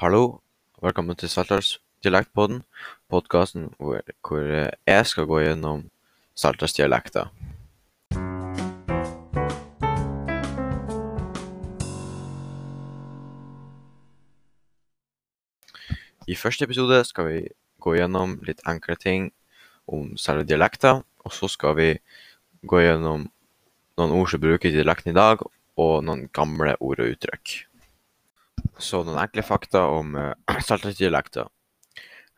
Hallo, velkommen til Saltdals dialektpodden, podkasten hvor, hvor jeg skal gå gjennom saltdalsdialekter. I første episode skal vi gå gjennom litt enkle ting om selve dialekter, og så skal vi gå gjennom noen ord som brukes i dialekten i dag, og noen gamle ord og uttrykk. Så noen enkle fakta om uh, saltdalsdialekter.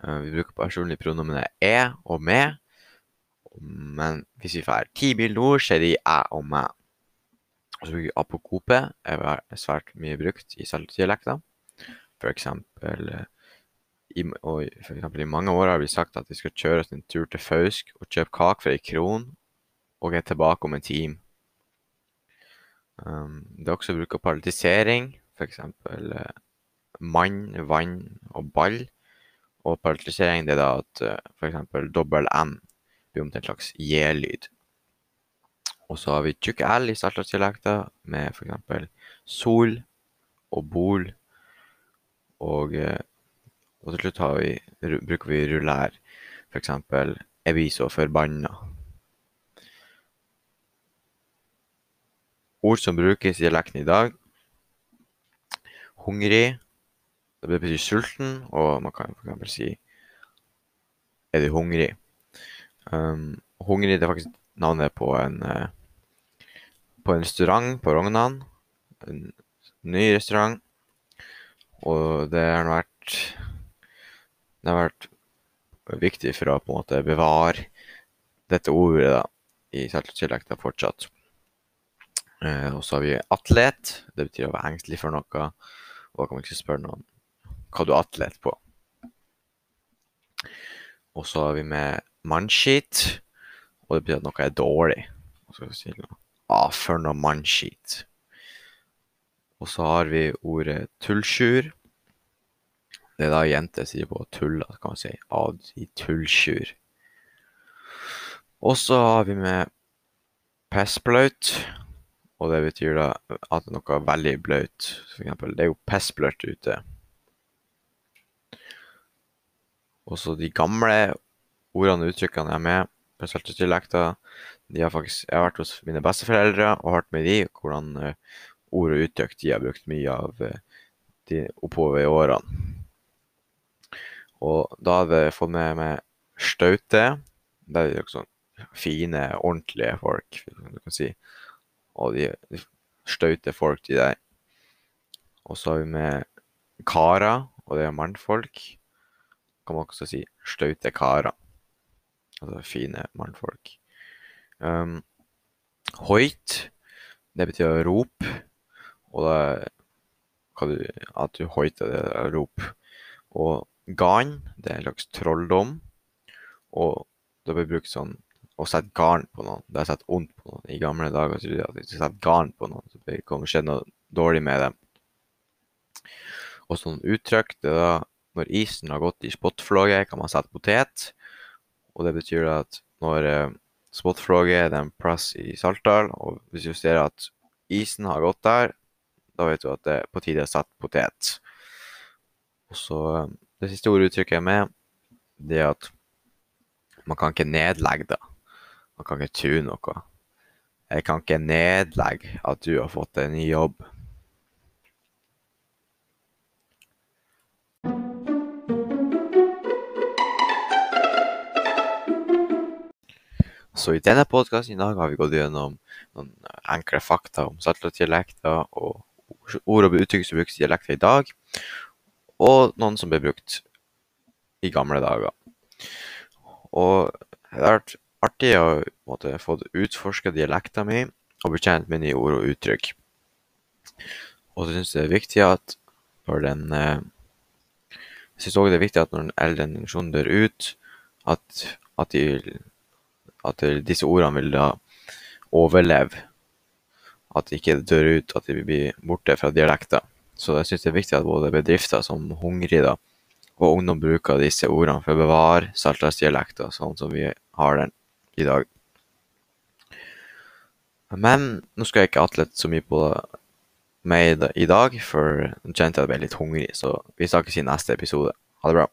Uh, vi bruker personlige pronomenet e og me, men hvis vi får ti mil nord, er de æ og mæ. Og så bruker vi apokope, er svært mye brukt i saltdialekter. For eksempel uh, i, for eksempel i mange år har vi sagt at vi skal kjøre oss en tur til Fausk og kjøpe kake for ei kron, og er tilbake om en time. Um, det er også bruk av paralysering, f.eks. Uh, mann, vann og ball. Og paralysering det er da at uh, f.eks. dobbel N blir om til en slags J-lyd. Og så har vi tjukk L i saltlandsdialekter med f.eks. sol og bol og uh, og til slutt vi, bruker vi rullær. Eksempel 'Jeg blir så forbanna'. Ord som brukes i dialekten i dag. Hungrig. Det betyr sulten, og man kan eksempel si 'Er du hungrig?' Um, hungrig det er faktisk navnet på en uh, på en restaurant på Rognan. En ny restaurant. Og det har vært det har vært viktig for å på en måte bevare dette ordet da, i saltdialekter fortsatt. Uh, og så har vi atlet. Det betyr å være engstelig for noe. Og da kan man ikke spørre noen hva du atlet på. Og så har vi med mannskit. Og det betyr at noe er dårlig. Skal vi si noe? Ah, for noe mannskit. Og så har vi ordet tullsjur. Det er da jenter sier på tulla, kan man si. Ah, de tullsjur. Og så har vi med pissblaut. Og det betyr da at noe er veldig blaut. For eksempel, det er jo pissblørt ute. Og så de gamle ordene og uttrykkene jeg er med på saltdialekter. De har faktisk, jeg har vært hos mine besteforeldre og hørt med de hvordan uh, ord og uttrykk de har brukt mye av uh, de oppover i årene. Og da hadde jeg fått med meg Staute. Det er jo sånn fine, ordentlige folk, du kan si. Og de, de staute folk, de der. Og så har vi med karer, og det er mannfolk. Kan man også si staute karer. Altså fine mannfolk. Um, hoit, det betyr å rope. Og da du, at du hoiter, det er å rope. Og gan, det er en slags trolldom. Og det blir brukt sånn å sette garn på noen. Det har sett ondt på noen. I gamle dager så at hvis du setter garn på noen, så det skje noe dårlig med dem. Og sånn uttrykk, det er da når isen har gått i spotflåget, kan man sette potet. Og det betyr at når eh, spottflåget er en plass i Saltdal, og hvis du ser at isen har gått der, da vet du at det er på tide å sette potet. Og så eh, det siste ordet uttrykket er med, det er at man kan ikke nedlegge det. Man kan ikke tro noe. Jeg kan ikke nedlegge at du har fått en ny jobb. Så i denne podkasten i dag har vi gått gjennom noen enkle fakta om saltdialekter og ord og uttrykk som brukes i dialekter i dag og noen som ble brukt i gamle dager. Og det har vært artig å måtte, få utforska dialekta mi og bli kjent med nye ord og uttrykk. Og så syns jeg det er viktig at når den eh, Jeg syns òg det er viktig at når den eldre generasjonen dør ut, at, at, de, at disse ordene vil da overleve. At de ikke dør ut, at de blir borte fra dialekter. Så jeg syns det er viktig at både bedrifter som Hungri og ungdom bruker disse ordene for å bevare saltlandsdialekter sånn som vi har den i dag. Men nå skal jeg ikke atle så mye på med i dag, for jeg kjente jeg ble litt hungrig. Så vi snakkes i neste episode. Ha det bra.